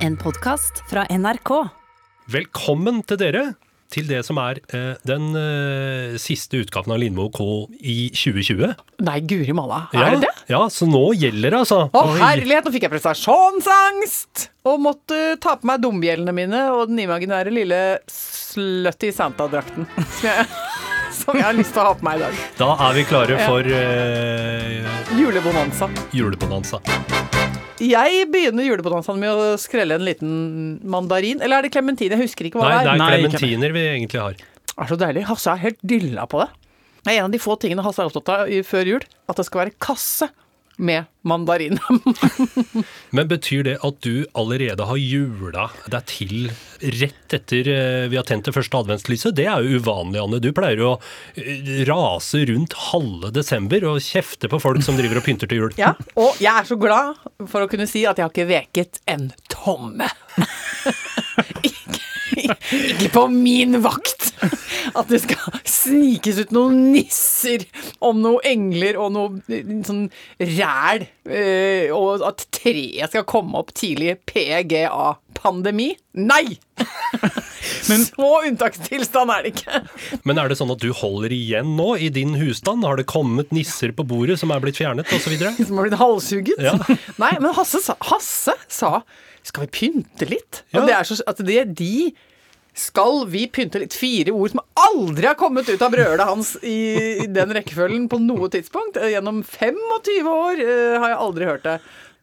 En podkast fra NRK. Velkommen til dere til det som er eh, den eh, siste utgaven av Lindmo K i 2020. Nei, guri malla. Ja, Er det det? Ja, så nå gjelder det, altså. Å herlighet, nå fikk jeg prestasjonsangst! Og måtte ta på meg dumbjellene mine og den imaginære lille slutty Santa-drakten. Som, jeg- som jeg har lyst til å ha på meg i dag. Da er vi klare for eh, Julebonanza. julebonanza. Jeg begynner julebonanzaen med å skrelle en liten mandarin. Eller er det klementin? Jeg husker ikke hva Nei, det er. Nei, det er klementiner vi egentlig har. Det er så deilig. Hasse er helt dilla på det. Det er en av de få tingene Hasse er opptatt av før jul. At det skal være kasse med mandarin. Men betyr det at du allerede har jula deg til rett etter eh, vi har tent det første adventslyset? Det er jo uvanlig, Anne. Du pleier å eh, rase rundt halve desember og kjefte på folk som driver og pynter til jul. Ja, og jeg er så glad for å kunne si at jeg har ikke veket en tomme. ikke, ikke på min vakt. At det skal snikes ut noen nisser om noen engler og noe sånn ræl. eh, Og at treet skal komme opp tidlig. PGA-pandemi. Nei! så unntakstilstand er det ikke. Men er det sånn at du holder igjen nå i din husstand? Har det kommet nisser på bordet som er blitt fjernet, osv.? Som har blitt halshugget. Ja. Nei, men Hasse sa, Hasse sa skal vi pynte litt? Ja. Og det er så, at det de skal vi pynte litt? Fire ord som aldri har kommet ut av brølet hans i, den rekkefølgen på noe tidspunkt. Eh, Gjennom 25 år eh, har jeg aldri hørt det.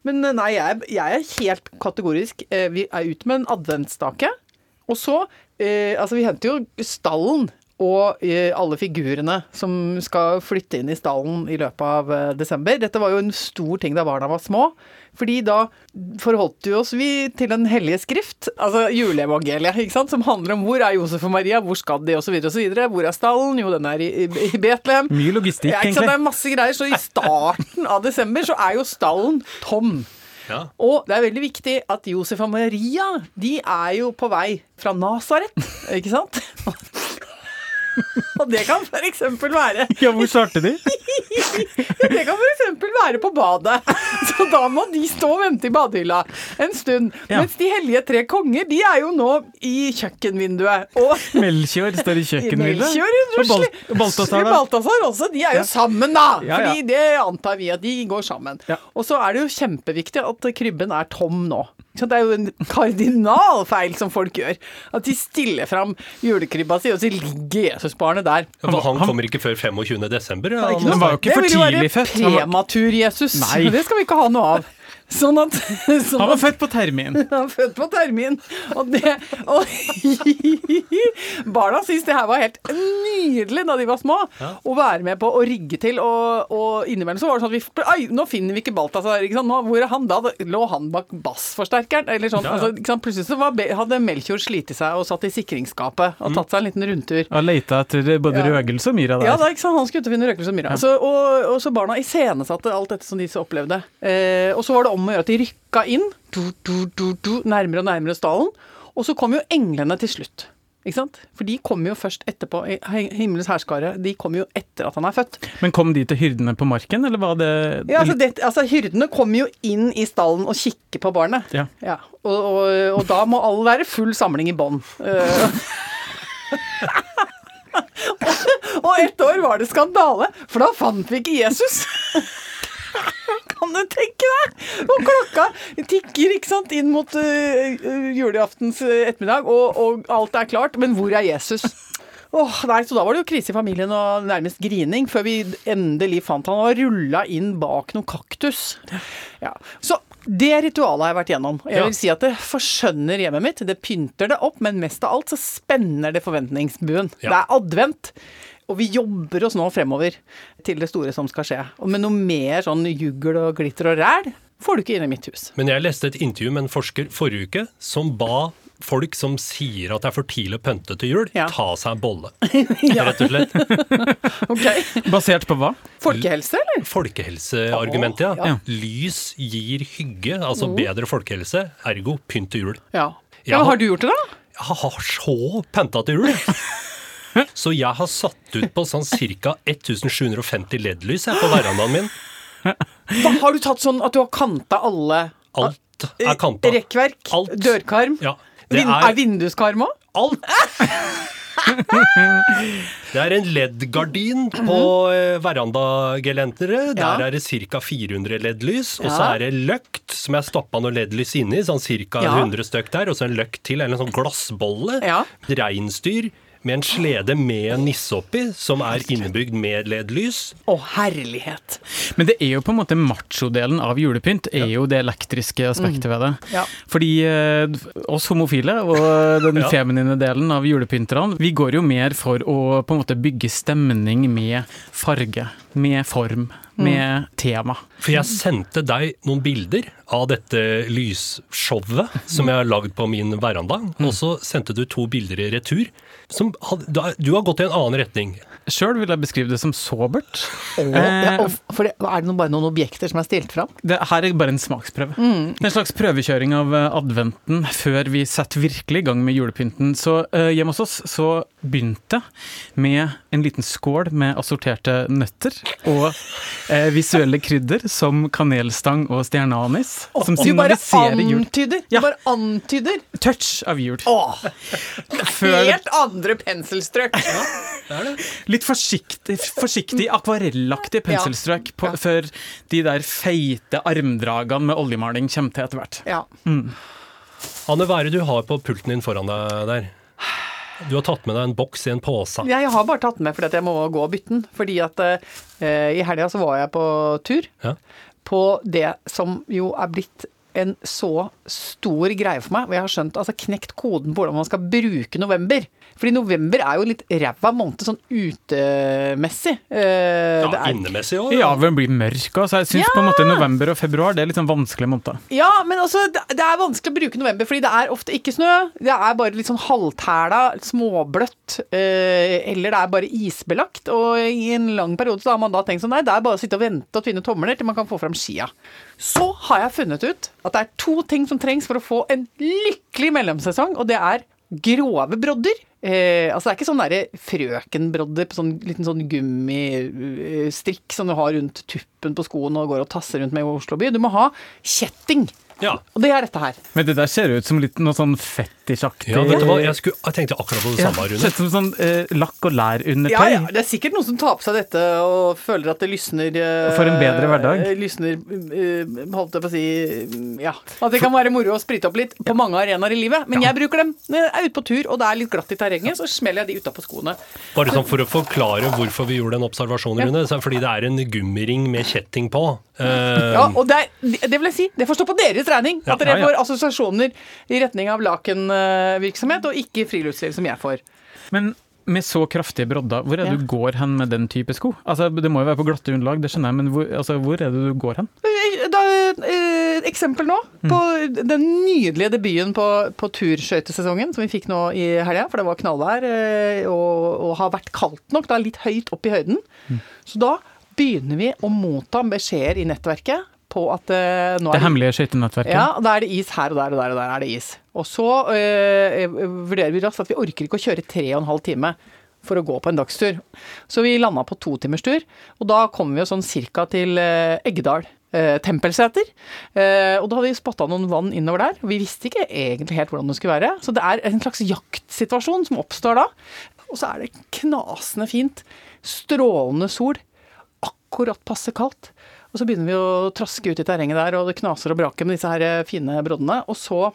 Men eh, nei, jeg, jeg er helt kategorisk. Vi er ute med en adventsstake. Og så eh, Altså, vi henter jo stallen og eh, alle figurene som skal flytte inn i stallen i løpet av eh, desember. Dette var jo en stor ting da barna var små. Fordi da forholdt vi oss vi til Den hellige skrift, altså juleevangeliet, ikke sant? som handler om hvor er Josef og Maria, hvor skal de, osv., osv. Hvor er stallen? Jo, den er i, i, i Betlehem. Mye logistikk, Ja, ikke sant? Det er masse greier. Så i starten av desember så er jo stallen tom. Ja. Og det er veldig viktig at Josef og Maria de er jo på vei fra Nasaret, ikke sant? Og det kan eksempel være Ja, hvor starter de? Det kan f.eks. være på badet. Så da må de stå og vente i badehylla en stund. Ja. Mens de hellige tre konger, de er jo nå i kjøkkenvinduet. Og Melchior står i kjøkkenvinduet. Og Bal. Balthazar, da? Balthazar også. De er jo sammen, da! Ja, ja. Fordi det antar vi at de går sammen. Ja. Og så er det jo kjempeviktig at krybben er tom nå. Så det er jo en kardinalfeil som folk gjør. At de stiller fram julekrybba si, og så ligger Jesusbarnet der. Ja, For han kommer ikke før 25. desember. Ja, Ikke Anne. Han var jo ikke for det vil jo tidlig være født. Han var- prematur-Jesus. Det skal vi ikke ha noe av. Sånn at, sånn Han var født på termin. han var født på termin. Og det og Barna syntes det her var helt nydelig da de var små. Å være med på å rigge til, og, og innimellom så var det sånn at vi Oi, nå finner vi ikke Balthazar. Ikke sant? Nå, hvor er han da? Lå han bak bassforsterkeren? Eller sånn. Ja, ja. Altså? Plutselig så var, hadde Melchior slitt seg og satt i sikringsskapet og tatt seg en liten rundtur. Og leita etter både Ja. røgelse og myra der. Ja, da, ikke sant? Han skulle ut og finne røkelse og myra. Så, og, og så barna iscenesatte alt dette som de så opplevde. Eh, og så var det om å gjøre at de rykka inn, du, du, du, du, nærmere og nærmere stallen. Og så kom jo englene til slutt. Ikke sant? For de kommer jo først etterpå. Himmelens herskare, de kommer jo etter at han er født. Men kom de til hyrdene på marken, eller var det Ja, altså, det, altså Hyrdene kommer jo inn i stallen og kikker på barnet. Ja. Og, og, og da må alle være full samling i bånd. Eh. og ett år var det skandale, for da fant vi ikke Jesus. Kan du tenke deg? Og klokka tikker ikke sant, inn mot uh, juleaftens eh, ettermiddag, og, og alt er klart, men hvor er Jesus? Åh, nei, så Da var det jo krise i familien og nærmest grining før vi endelig fant han og rulla inn bak noen kaktus. Ja. Så det ritualet har jeg vært gjennom. Jeg vil si at det forskjønner hjemmet mitt. Det pynter det opp, men mest av alt så spenner det forventningsbuen. Ja. Det er advent. Og vi jobber oss nå fremover til det store som skal skje. Men med noe mer sånn jugl og glitter og ræl får du ikke inn i mitt hus. Men jeg leste et intervju med en forsker forrige uke som ba folk som sier at det er for tidlig å pynte til jul, Ja. ta seg en bolle. Ja. Rett og slett. okay. Basert på hva? Folkehelse, eller? Folkehelseargumentet, ja. Ja. Lys gir hygge, altså bedre folkehelse, ergo pynt til jul. Ja. Ja. ja. Har du gjort det, da? Jeg har så pynta til jul! Så jeg har satt ut på sånn ca. 1750 LED-lys på verandaen min. Da har du tatt sånn at du har kanta alle Alt er kanta. Rekkverk, Alt. dørkarm. Ja, det er er vinduskarm òg? alt! Det er en LED-gardin på eh, verandagelenteret. Der er det ca. 400 LED-lys. Og så er det løkt som jeg stappa noe LED-lys inni, sånn ca. 100 stykk der. Og så en løkt til, eller en sånn glassbolle. Ja. Reinsdyr med en slede med en nisse oppi, som er innebygd med LED-lys. Å, herlighet. Men det er jo på en måte machodelen av julepynt, er jo det elektriske aspektet ved det. Ja. Fordi eh, oss homofile og den Ja. feminine delen av julepynterne, vi går jo mer for å på en måte bygge stemning med farge, med form, med tema. For jeg sendte deg noen bilder av dette lysshowet som jeg har lagd på min veranda. Og så sendte du to bilder i retur. Som du har- gått i en annen retning. Sjøl vil jeg beskrive det som sobert. Oh, ja, for det, er det bare noen objekter som er stilt fram? Det her er bare en smaksprøve. Er en slags prøvekjøring av eh, adventen før vi setter virkelig i gang med julepynten. Så uh, hjemme hos oss så begynte jeg med en liten skål med assorterte nøtter og uh, visuelle krydder som kanelstang og stjerneanis. Som Du bare signaliserer jul. antyder! Ja. Du bare antyder! Touch av jul. Oh, Før, helt andre penselstrøk! litt forsiktig, forsiktig akvarellaktig penselstrøk på, før de der feite armdragene med oljemaling kommer til etter hvert. Ja. Anne, hva er det du har på pulten din foran deg der? Du har tatt med deg en boks i en pose. Ja, jeg har bare tatt den med fordi at jeg må gå og bytte den. Fordi at eh, i helga så var jeg på tur Ja. på det som jo er blitt en så stor greie for meg, og jeg har skjønt, altså knekt koden på hvordan man skal bruke november. Fordi november er jo litt ræva måned sånn utemessig. Eh, Ja, det er- innemessig òg. Ja, den blir mørk Altså. jeg syns på en måte november og februar det er litt sånn vanskelige måneder. Ja, men altså, det, det er vanskelig å bruke november, fordi det er ofte ikke snø. Det er bare litt sånn halvtæla, småbløtt, eh, eller det er bare isbelagt. Og i en lang periode så har man da tenkt sånn, nei, det er bare å sitte og vente og tvinne tomler til man kan få fram skia. Så har jeg funnet ut at det er to ting som trengs for å få en lykkelig mellomsesong, og det er grove brodder. Eh, altså Det er ikke sånn frøkenbrodder på sånn liten sånn gummistrikk som du har rundt tuppen på skoen og går og tasser rundt med i Oslo by. Du må ha kjetting. Ja. Og det er dette her. Men det der ser ut som litt noe sånn fetisjaktig. ja, vet du hva, jeg, skulle, jeg tenkte akkurat på det Ja, samme, ser Rune. ut som sånn eh, lakk og Ja, lær-undertøy. ja, Det er sikkert noen som tar på seg dette og føler at det lysner eh, For en bedre hverdag. Lysner eh, Holdt jeg på å si Ja. At det kan være moro å sprite opp litt på mange arenaer i livet. Men jeg bruker dem når jeg er ute på tur og det er litt glatt i terrenget, så smeller jeg de utapå skoene. Bare sånn for å forklare hvorfor vi gjorde den observasjonen, Rune. så er det Fordi det er en gummiring med kjetting på. Eh, Ja, og det, er, det vil jeg si, det får stå på deres regning. At dere får assosiasjoner i retning av lakenvirksomhet, og ikke friluftsliv som jeg får. Men med så kraftige brodder, hvor er det Ja. du går hen med den type sko? Altså, Det må jo være på glatte underlag, det skjønner jeg, men hvor, altså, hvor er det du går hen? Da, eh, eksempel nå på den nydelige debuten på, på turskøytesesongen som vi fikk nå i helga, for det var knallvær eh, og, og har vært kaldt nok, da litt høyt opp i høyden. Så da begynner vi å motta beskjeder i nettverket på at uh, nå er det hemmelige skøytenettverket? ja, da er det is her og der og der og der er det is. Og så uh, vurderer vi raskt at vi orker ikke å kjøre tre og en halv time for å gå på en dagstur. Så vi landa på totimerstur, og da kom vi jo sånn cirka til uh, Eggedal. eh, Tempelseter. Eh, og da hadde vi spotta noen vann innover der. Vi visste ikke egentlig helt hvordan det skulle være. Så det er en slags jaktsituasjon som oppstår da. Og så er det knasende fint. Strålende sol. Akkurat passe kaldt. Og så begynner vi å traske ut i terrenget der, og det knaser og braker med disse her eh, fine broddene. Og så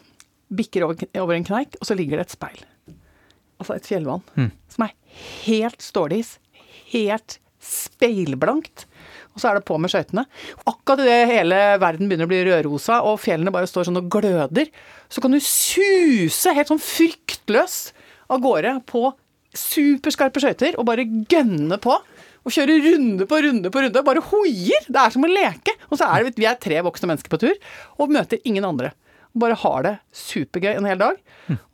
bikker over, over en kneik, og så ligger det et speil. Altså et fjellvann. Som er helt stålis. Helt speilblankt. Og så er det på med skøytene. Akkurat idet hele verden begynner å bli rødrosa, og fjellene bare står sånn og gløder, så kan du suse helt sånn fryktløst av gårde på superskarpe skøyter og bare gønne på. Og kjører runde på runde på runde. Bare hoier! Det er som å leke. Og så er det, vi er tre voksne mennesker på tur, og møter ingen andre. Bare har det supergøy en hel dag.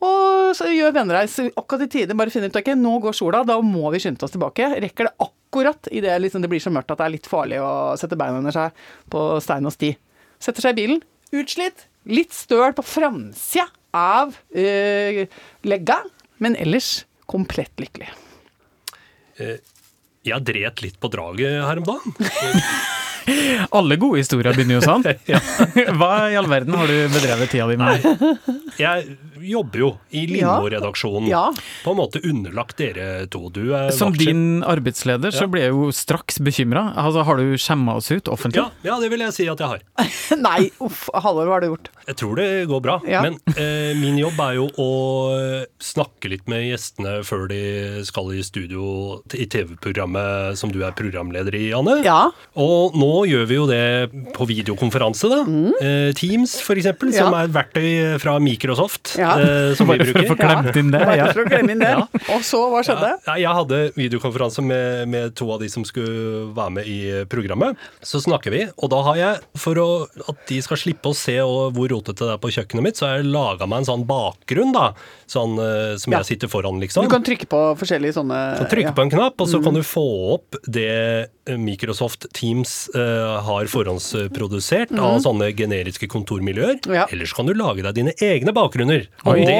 Og så gjør vennereis akkurat i tide. Bare finner ut ok, nå går sola, da må vi skynde oss tilbake. Rekker det akkurat idet liksom, det blir så mørkt at det er litt farlig å sette beina under seg på stein og sti. Setter seg i bilen, utslitt, litt støl på framsida av øh, legga, men ellers komplett lykkelig. Jeg dret litt på draget her om dagen. Alle gode historier begynner jo sånn. Hva i all verden har du bedrevet tida di med? Jeg jobber jo i Lindmo-redaksjonen. Ja. På en måte underlagt dere to. Du er Som vaktsjef. din arbeidsleder så ble jeg jo straks bekymra. Altså, har du skjemma oss ut offentlig? ja, ja, det vil jeg si at jeg har. Nei, uff, Halvor, hva har du gjort? Jeg tror det går bra. Ja. Men eh, min jobb er jo å snakke litt med gjestene før de skal i studio i TV-programmet som du er programleder i, Anne. Ja. Og nå gjør vi jo det på videokonferanse, da. Eh, Teams, for eksempel, som Mm. Ja. er et verktøy fra Microsoft. Ja. eh, som vi bruker. for å inn det. Ja. for å glemme inn det. Og så, hva skjedde? Ja, jeg hadde videokonferanse med, med to av de som skulle være med i programmet. Så snakker vi, og da har jeg, for å, at de skal slippe å se hvor rotete det er på kjøkkenet mitt, så har jeg laga meg en sånn bakgrunn, da. Sånn eh, som Ja. jeg sitter foran, Du liksom. kan trykke på forskjellige sånne Så trykke ja. på en knapp, og så kan du få opp det eh, Microsoft Teams eh, har forhåndsprodusert av sånne generiske kontormiljøer. Ja. Ellers kan du lage deg dine egne bakgrunner. Og det,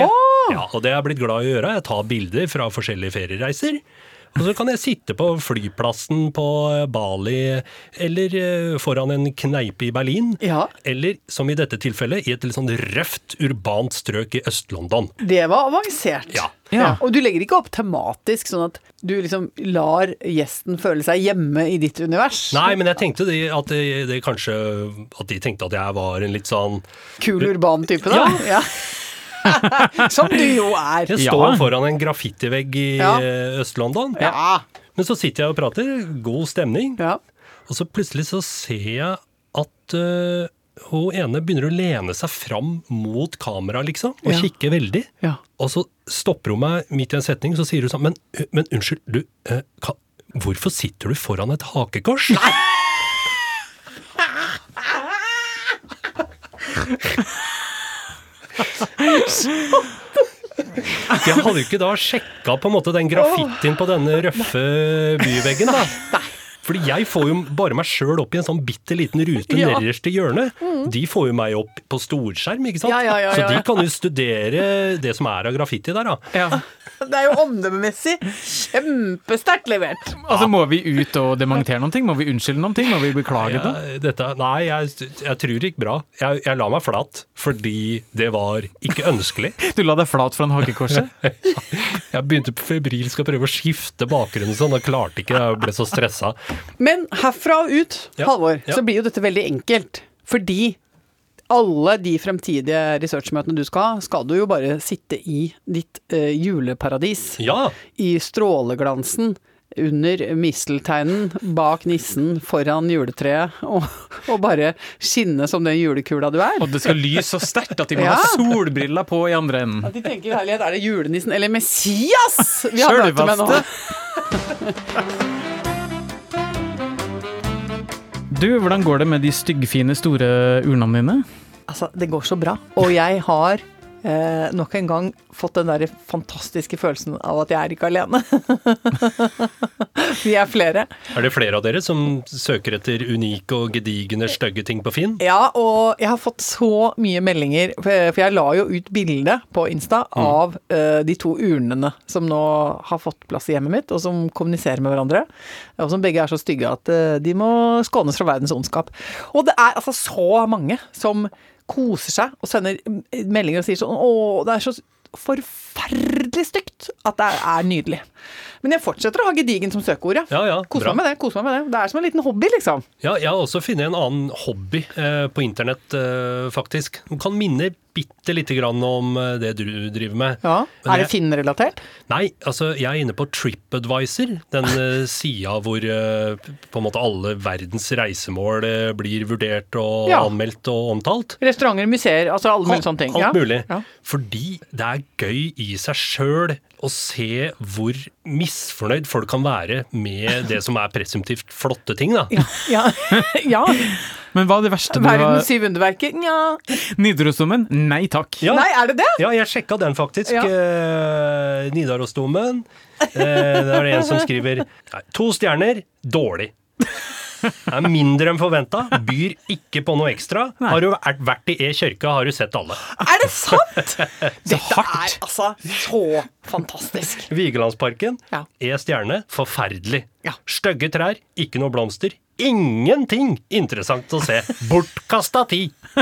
ja, og det er jeg blitt glad i å gjøre. Jeg tar bilder fra forskjellige feriereiser. Og så kan jeg sitte på flyplassen på Bali, eller eh, foran en kneipe i Berlin. Ja. Eller som i dette tilfellet, i et litt sånn røft, urbant strøk i Øst-London. Det var avansert. Ja. Ja. Og du legger ikke opp tematisk, sånn at du liksom lar gjesten føle seg hjemme i ditt univers. Nei, men jeg tenkte de, at de, de kanskje At de tenkte at jeg var en litt sånn Kul urban type, da. Ja. Som du jo er. Jeg Ja. står foran en graffitivegg i Ja. eh, Øst-London. Ja. Men så sitter jeg og prater, god stemning, ja. og så plutselig så ser jeg at uh, hun ene begynner å lene seg fram mot kamera, liksom, og Ja. kikke veldig. Ja. Og så stopper hun meg midt i en setning, så sier hun sånn Men, men unnskyld, du uh, hva, Hvorfor sitter du foran et hakekors? Nei! Jeg hadde jo ikke da sjekka på en måte den graffitien på denne røffe byveggen, da. Fordi jeg får jo bare meg sjøl opp i en sånn bitte liten rute Ja. nederst i hjørnet. De får jo meg opp på storskjerm, ikke sant. Ja, ja, ja, Så de kan jo studere det som er av graffiti der, da. Ja. Det er jo omdømmemessig kjempesterkt levert. Altså, Må vi ut og dementere noen ting? Må vi unnskylde noen ting? Må vi beklage det? Dette, nei, jeg, jeg tror det gikk bra. Jeg, jeg la meg flat fordi det var ikke ønskelig. Du la deg flat foran hakekorset? Jeg begynte på febrilsk å prøve å skifte bakgrunnen sånn, og klarte ikke. Jeg ble så stressa. Men herfra og ut, Ja. Halvor, Ja. så blir jo dette veldig enkelt. Fordi alle de fremtidige researchmøtene du skal ha, skal du jo bare sitte i ditt eh, juleparadis. Ja! I stråleglansen. Under mistelteinen, bak nissen, foran juletreet, og, og bare skinne som den julekula du er. Og det skal lyse så sterkt at de må Ja. ha solbriller på i andre enden. At de tenker herlighet, er det julenissen eller Messias vi har møte med nå? Du, hvordan går det med de styggfine, store urnene dine? Altså, det går så bra. Og jeg har eh, nok en gang fått den der fantastiske følelsen av at jeg er ikke alene. Vi er flere. Er det flere av dere som søker etter unike og gedigne, stygge ting på Finn? Ja, og jeg har fått så mye meldinger, for jeg la jo ut bilde på Insta av eh, de to urnene som nå har fått plass i hjemmet mitt, og som kommuniserer med hverandre. Og som begge er så stygge at eh, de må skånes fra verdens ondskap. Og det er altså så mange som koser seg og sender meldinger og sier sånn Å, det er så forferdelig stygt at det er nydelig. Men jeg fortsetter å ha gedigen som søkeord, ja. Ja, ja, kos meg med det. kos meg med Det Det er som en liten hobby, liksom. Ja, jeg har også funnet en annen hobby eh, på internett, eh, faktisk. Den kan minne bitte lite grann om eh, det du driver med. Ja. Men Er det Finn-relatert? Nei, altså jeg er inne på TripAdvisor, den uh, sida hvor eh, på en måte alle verdens reisemål eh, blir vurdert og Ja. anmeldt og omtalt. Restauranter, museer, altså alle mulige sånne ting. Alt ja. mulig. Ja. Fordi det er gøy i seg sjøl å se hvor misfornøyd folk kan være med det som er presumptivt flotte ting, da. Ja. ja. Men hva er det verste du har Verdens syv underverker? Nja. Nidarosdomen? Nei takk. Ja. Nei, er det det? Ja, jeg sjekka den faktisk. Ja. Eh, Nidarosdomen. Eh, det er det en som skriver nei, to stjerner, dårlig. Er mindre enn forventa, byr ikke på noe ekstra. Har du vært- i E-kirka, har du sett alle. Er det sant?! Dette er altså så fantastisk. Vigelandsparken, Ja. E stjerne, forferdelig. Ja. Stygge trær, ikke noe blomster, ingenting interessant å se. Bortkasta tid.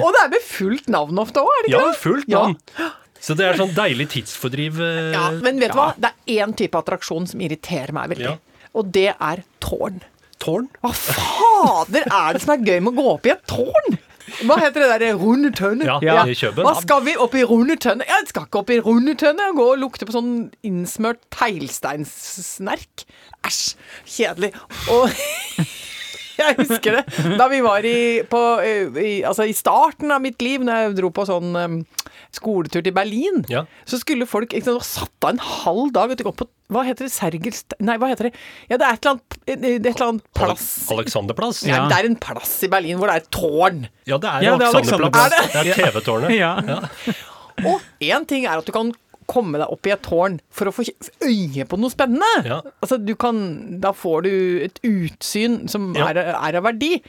Og det er med fullt navn ofte òg, er det ikke Ja, fullt fullt Ja. navn. Så det er sånn deilig tidsfordriv. eh, Ja, men vet du hva? Det er én type attraksjon som irriterer meg veldig. Ja. Og det er tårn. Tårn. Hva fader er det som er gøy med å gå opp i et tårn? Hva heter det der runde tønne? Ja, i Kjøben. Hva skal vi opp i runde tønne? Jeg skal ikke opp i runde tønne og gå og lukte på sånn innsmørt teglsteinssnerk. Æsj, kjedelig. Og jeg husker det da vi var i, på, i, altså i starten av mitt liv, når jeg dro på sånn um, skoletur til Berlin, Ja. så skulle folk ikke sant, satt av en halv dag og gå på Hva heter det? Sergels Nei, hva heter det? Ja, det er et eller annet, et eller annet plass. Alexanderplass. Ja. Nei, Det er en plass i Berlin hvor det er et tårn. Ja, det er Ja, det er Alexanderplass. Det er TV-tårnet. Ja. Og én ting er at du kan komme deg opp i et tårn for å få øye på noe spennende. Ja. Altså, du kan Da får du et utsyn som Ja. er, er av verdi.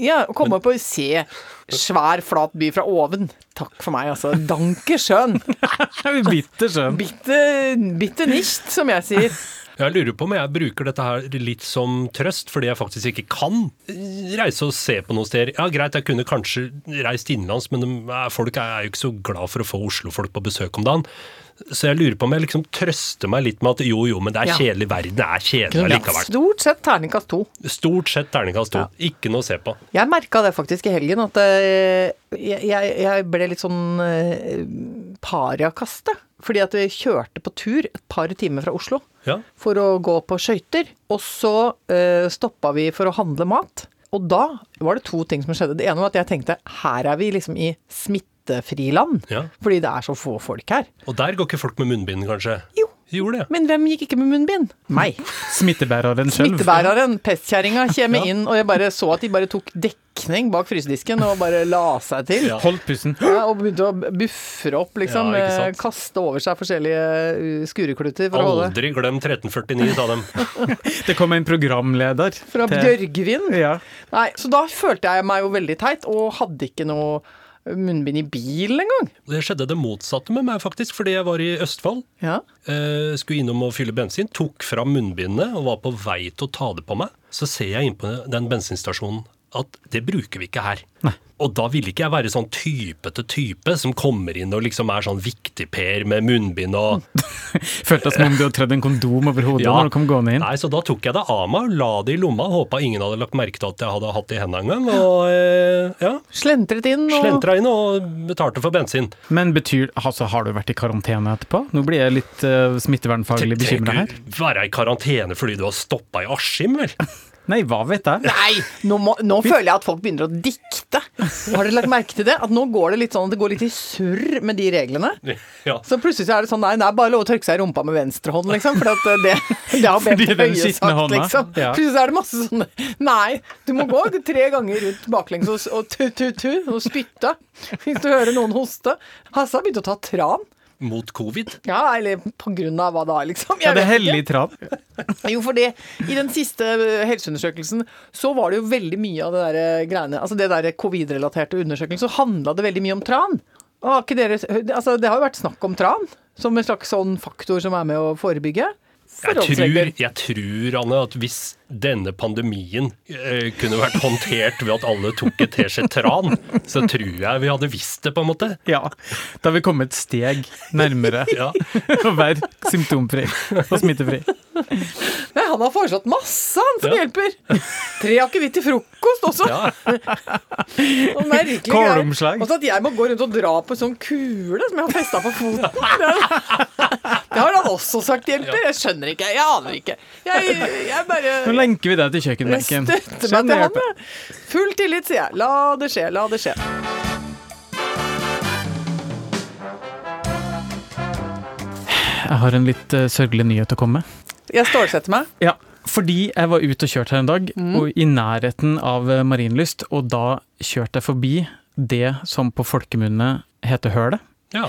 Ja, å komme opp og se svær, flat by fra oven. Takk for meg, altså. Danke schön. bitte schön. Bitte, bitte nicht, som jeg sier. Jeg lurer på om jeg bruker dette her litt som trøst, fordi jeg faktisk ikke kan reise og se på noen steder. Ja, greit, jeg kunne kanskje reist innenlands, men de, folk er jo ikke så glad for å få Oslo-folk på besøk om dagen. Så jeg lurer på om jeg liksom trøster meg litt med at jo, jo, men det er Ja. kjedelig. Verden er kjedelig likevel. Stort sett terningkast to. Stort sett terningkast to. Ikke noe å se på. Jeg merka det faktisk i helgen, at eh, jeg, jeg, jeg ble litt sånn eh, pariakaste. Fordi at vi kjørte på tur et par timer fra Oslo Ja. for å gå på skøyter. Og så uh, stoppa vi for å handle mat. Og da var det to ting som skjedde. Det ene var at jeg tenkte her er vi liksom i smittefriland. Ja. Fordi det er så få folk her. Og der går ikke folk med munnbind, kanskje? Jo. Gjorde det. Men hvem gikk ikke med munnbind? Meg. Smittebæreren selv. Smittebæreren, pestkjerringa, kommer inn, og jeg bare så at de bare tok dekning bak frysedisken og bare la seg til. Ja. Holdt pusten. Ja, og begynte å buffre opp, liksom. Ja, eh, kaste over seg forskjellige skureklutter. skurekluter for å holde Aldri glem 1349, sa dem. Det kom en programleder. Fra til- Bjørgvin. Ja. Nei, så da følte jeg meg jo veldig teit, og hadde ikke noe munnbind i bilen engang. Det skjedde det motsatte med meg, faktisk, fordi jeg var i Østfold. Ja. Eh, skulle innom og fylle bensin, tok fram munnbindet og var på vei til å ta det på meg. Så ser jeg inn på den bensinstasjonen at det bruker vi ikke her. Og da ville ikke jeg være sånn typete type som kommer inn og liksom er sånn viktigper med munnbind og Følte som om du hadde trødd en kondom over hodet når du kom gående inn. Nei, så da tok jeg det av meg, og la det i lomma, håpa ingen hadde lagt merke til at jeg hadde hatt det i hendene en gang. Og eh, ja, Slentret inn og slentra inn og betalte for bensin. Men betyr, altså, har du vært i karantene etterpå? Nå blir jeg litt uh, smittevernfaglig bekymra her. Være i karantene fordi du har stoppa i Askim, vel? Nei, hva vet jeg? Nei! Nå, må, nå føler jeg at folk begynner å dikte. Har dere lagt merke til det? At nå går det litt sånn at det går litt i surr med de reglene. Ja. Så plutselig så er det sånn nei, det er bare lov å tørke seg i rumpa med venstre hånd, liksom. For at det, det har Bent Høie sagt, hånda. liksom. Ja. Plutselig så er det masse sånne Nei, du må gå tre ganger rundt baklengs og, tu-tu-tu og, og spytte. Hvis du hører noen hoste. Hasse har begynt å ta tran. Mot covid. Ja, eller på grunn av hva da, liksom. Ja, det er hellig tran. Jo, for det, i den siste eh, helseundersøkelsen så var det jo veldig mye av det der eh, greiene Altså det der covid-relaterte undersøkelsen, så handla det veldig mye om tran. Og ikke dere, altså det har jo vært snakk om tran som en slags sånn faktor som er med å forebygge. Jeg tror, jeg tror, Anne, at hvis denne pandemien eh, kunne vært håndtert ved at alle tok et teskje tran, så tror jeg vi hadde visst det, på en måte. Ja, da har vi kommet et steg nærmere Ja. å være symptomfri og smittefri. Nei, han har foreslått masse, han som Ja. hjelper. Tre akevitt til frokost også. Ja. Og. Kålomslag. Og så at jeg må gå rundt og dra på en sånn kule som jeg har festa på foten. Det, det har han også sagt hjelper. Jeg skjønner ikke. Jeg aner ikke. Jeg, jeg bare Nå lenker vi deg til kjøkkenbenken. støtter meg til han. Full tillit, sier jeg. La det skje, la det skje. Jeg har en litt uh, sørgelig nyhet å komme med. Jeg stålsetter meg. Ja, fordi jeg var ute og kjørte her en dag, og i nærheten av eh, Marienlyst, og da kjørte jeg forbi det som på folkemunne heter Hølet. ja.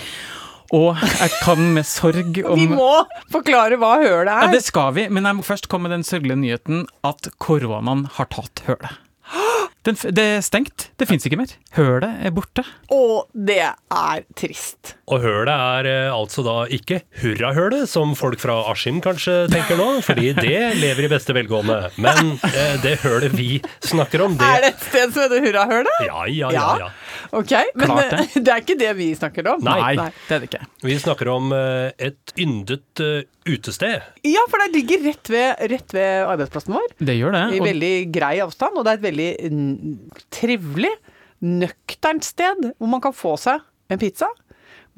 Og jeg kan med sorg om Vi må forklare hva hølet Ja, er. det skal vi, men jeg må først komme med den sørgelige nyheten at koronaen har tatt hølet. Den, det er stengt. Det fins ikke mer. Hølet er borte. Og det er trist. Og hølet er eh, altså da ikke hurrahølet, som folk fra Askim kanskje tenker nå, fordi det lever i beste velgående. Men eh, det hølet vi snakker om, Er det det et sted som heter Hurrahølet? Ja, ja, ja. ja. Ok, men Klart det. det er ikke det vi snakker om. Nei. det er det ikke. Vi snakker om eh, et yndet eh, utested. Ja, for det ligger rett ved, rett ved arbeidsplassen vår. Det gjør det. I veldig grei avstand, og det er et veldig trivelig, nøkternt sted hvor man kan få seg en pizza.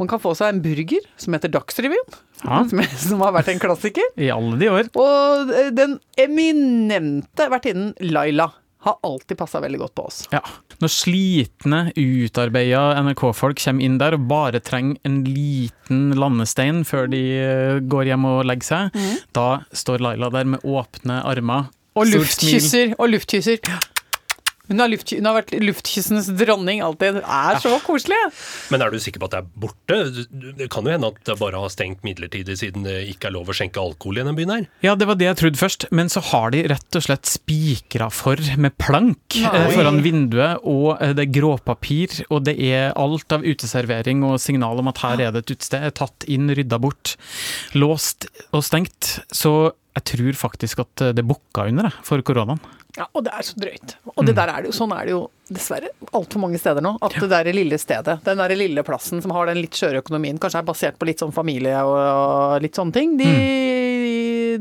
Man kan få seg en burger som heter Dagsrevyen, som, som har vært en klassiker. I alle de år. Og eh, den eminente vertinnen Laila har alltid passa veldig godt på oss. Ja. Når slitne, utarbeida NRK-folk kommer inn der og bare trenger en liten landestein før de eh, går hjem og legger seg, da står Laila der med åpne armer. Og luftkysser. Og luftkysser. Hun har, luft, hun har vært luftkyssenes dronning alltid. Det er så koselig. Men er du sikker på at det er borte? Det kan jo hende at det bare har stengt midlertidig siden det ikke er lov å skjenke alkohol i denne byen her. Ja, det var det jeg trodde først, men så har de rett og slett spikra for med plank Nei. eh, foran vinduet, og eh, det er gråpapir, og det er alt av uteservering og signal om at her er det et utested, er tatt inn, rydda bort, låst og stengt. Så jeg tror faktisk at det bukka under for koronaen. Ja, og det er så drøyt. Og det der er det jo, sånn er det jo dessverre altfor mange steder nå. At det der lille stedet, den der lille plassen som har den litt skjøre økonomien, kanskje er basert på litt sånn familie og litt sånne ting, de,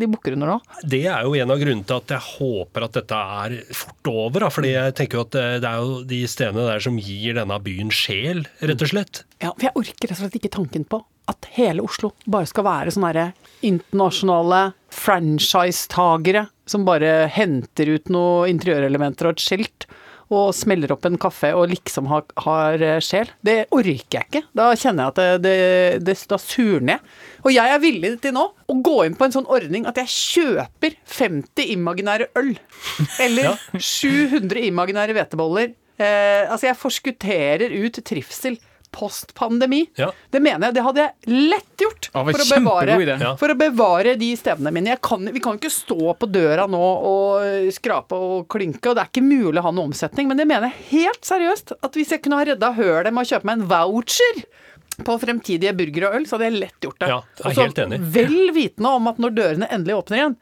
de bukker under nå. Det er jo en av grunnene til at jeg håper at dette er fort over. Da. Fordi jeg tenker jo at det det er jo de stedene der som gir denne byen sjel, rett og slett. Ja, for jeg orker rett og slett ikke tanken på at hele Oslo bare skal være sånne herre internasjonale franchisetagere som bare henter ut noen interiørelementer og et skilt og smeller opp en kaffe og liksom har, har eh, sjel. Det orker jeg ikke. Da kjenner jeg at det, det, det, da surner jeg. Og jeg er villig til nå å gå inn på en sånn ordning at jeg kjøper 50 imaginære øl. Eller 700 imaginære hveteboller. Eh, altså jeg forskutterer ut trivsel post pandemi. Ja. Det mener jeg. Det hadde jeg lett gjort. Ja, for, å bevare. For å bevare de stedene mine. Jeg kan, vi kan ikke stå på døra nå og skrape og klynke, og det er ikke mulig å ha noe omsetning. Men det mener jeg helt seriøst. At hvis jeg kunne ha redda hølet med å kjøpe meg en voucher på fremtidige burgere og øl, så hadde jeg lett gjort det. Ja, jeg er helt enig. Vel vitende om at når dørene endelig åpner igjen,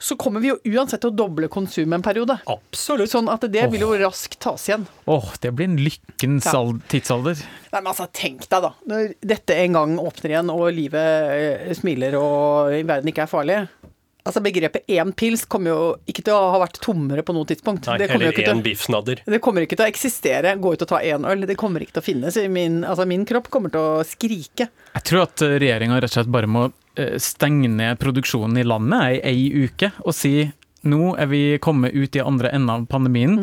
så kommer vi jo uansett til å doble konsumet en periode. Absolutt. Sånn at det vil jo raskt tas igjen. Åh, det blir en lykkens Ja. tidsalder. Nei, men altså, tenk deg da, når dette en gang åpner igjen og livet eh, smiler og verden ikke er farlig. Altså Begrepet én pils kommer jo ikke til å ha vært tommere på noe tidspunkt. Nei, det, eller til, biffsnadder. det kommer ikke til å eksistere. Gå ut og ta én øl. Det kommer ikke til å finnes. Min, altså, min kropp kommer til å skrike. Jeg tror at regjeringa rett og slett bare må eh, stenge ned produksjonen i landet i ei uke og si nå er vi kommet ut i andre enden av pandemien.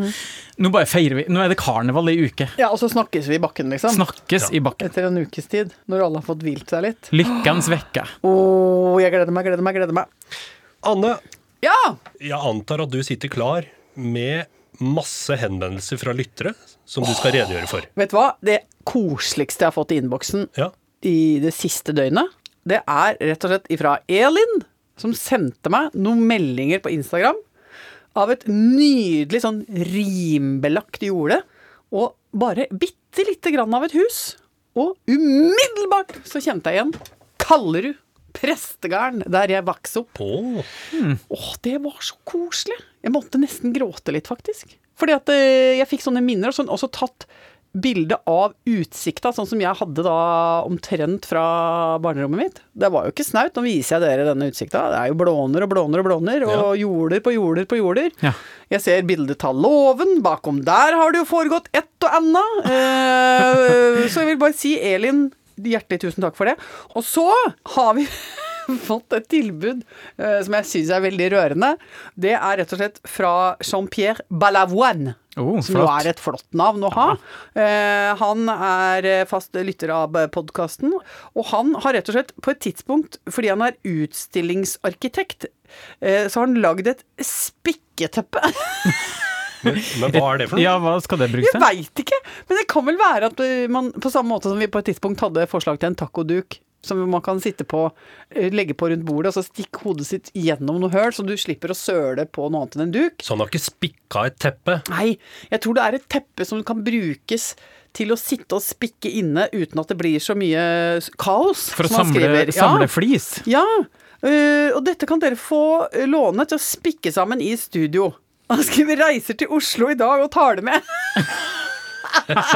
Nå bare feirer vi. Nå er det karneval i uke. Ja, og så snakkes vi i bakken, liksom. Snakkes Ja. i bakken. Etter en ukes tid, når alle har fått hvilt seg litt. Lykkens vekke. Oh, jeg gleder meg, gleder meg, gleder meg. Anne, Ja! jeg antar at du sitter klar med masse henvendelser fra lyttere som du skal redegjøre for. Vet du hva? Det koseligste jeg har fått i innboksen Ja. i det siste døgnet, det er rett og slett ifra Elin, som sendte meg noen meldinger på Instagram av et nydelig sånn rimbelagt jorde, og bare bitte lite grann av et hus. Og umiddelbart så kjente jeg igjen Kallerud, prestegarden, der jeg vokste opp. Åh, det var så koselig. Jeg måtte nesten gråte litt, faktisk. Fordi at eh, jeg fikk sånne minner, og sånn, også tatt bilde av utsikta, sånn som jeg hadde da omtrent fra barnerommet mitt. Det var jo ikke snaut. Nå viser jeg dere denne utsikta. Det er jo blåner og blåner og blåner, og jorder på jorder på jorder. Ja. Jeg ser bildet av låven. Bakom der har det jo foregått ett og anna. Eh, så jeg vil bare si, Elin, hjertelig tusen takk for det. Og så har vi fått et tilbud eh, som jeg syns er veldig rørende. Det er rett og slett fra Jean-Pierre Balavoine. Oh, som jo er et flott navn å ha. Eh, han er eh, fast lytter av podkasten, og han har rett og slett på et tidspunkt, fordi han er utstillingsarkitekt, eh, så har han lagd et spikketeppe. men, men hva er det for noe? Ja, hva skal det brukes Jeg veit ikke, men det kan vel være at man på samme måte som vi på et tidspunkt hadde forslag til en tacoduk som man kan sitte på, eh, legge på rundt bordet, og så stikke hodet sitt gjennom noe høl, så du slipper å søle på noe annet enn en duk. Så han har ikke spikka et teppe? Nei, jeg tror det er et teppe som kan brukes til å sitte og spikke inne uten at det blir så mye kaos. For å samle, samle Ja. flis. Ja, øh, og dette kan dere få låne til å spikke sammen i studio. Han skriver 'reiser til Oslo i dag og tar det med'.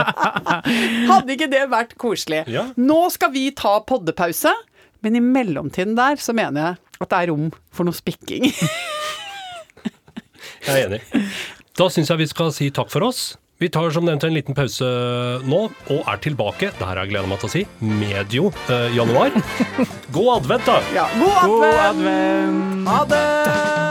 Hadde ikke det vært koselig? Ja. Nå skal vi ta poddepause, men i mellomtiden der så mener jeg at det er rom for noe spikking. Jeg er enig. Da syns jeg vi skal si takk for oss. Vi tar som nevnt en liten pause nå, og er tilbake, det her har jeg gleda meg til å si, medio eh, januar. God advent, da! Ja, god God advent! advent! Ha det!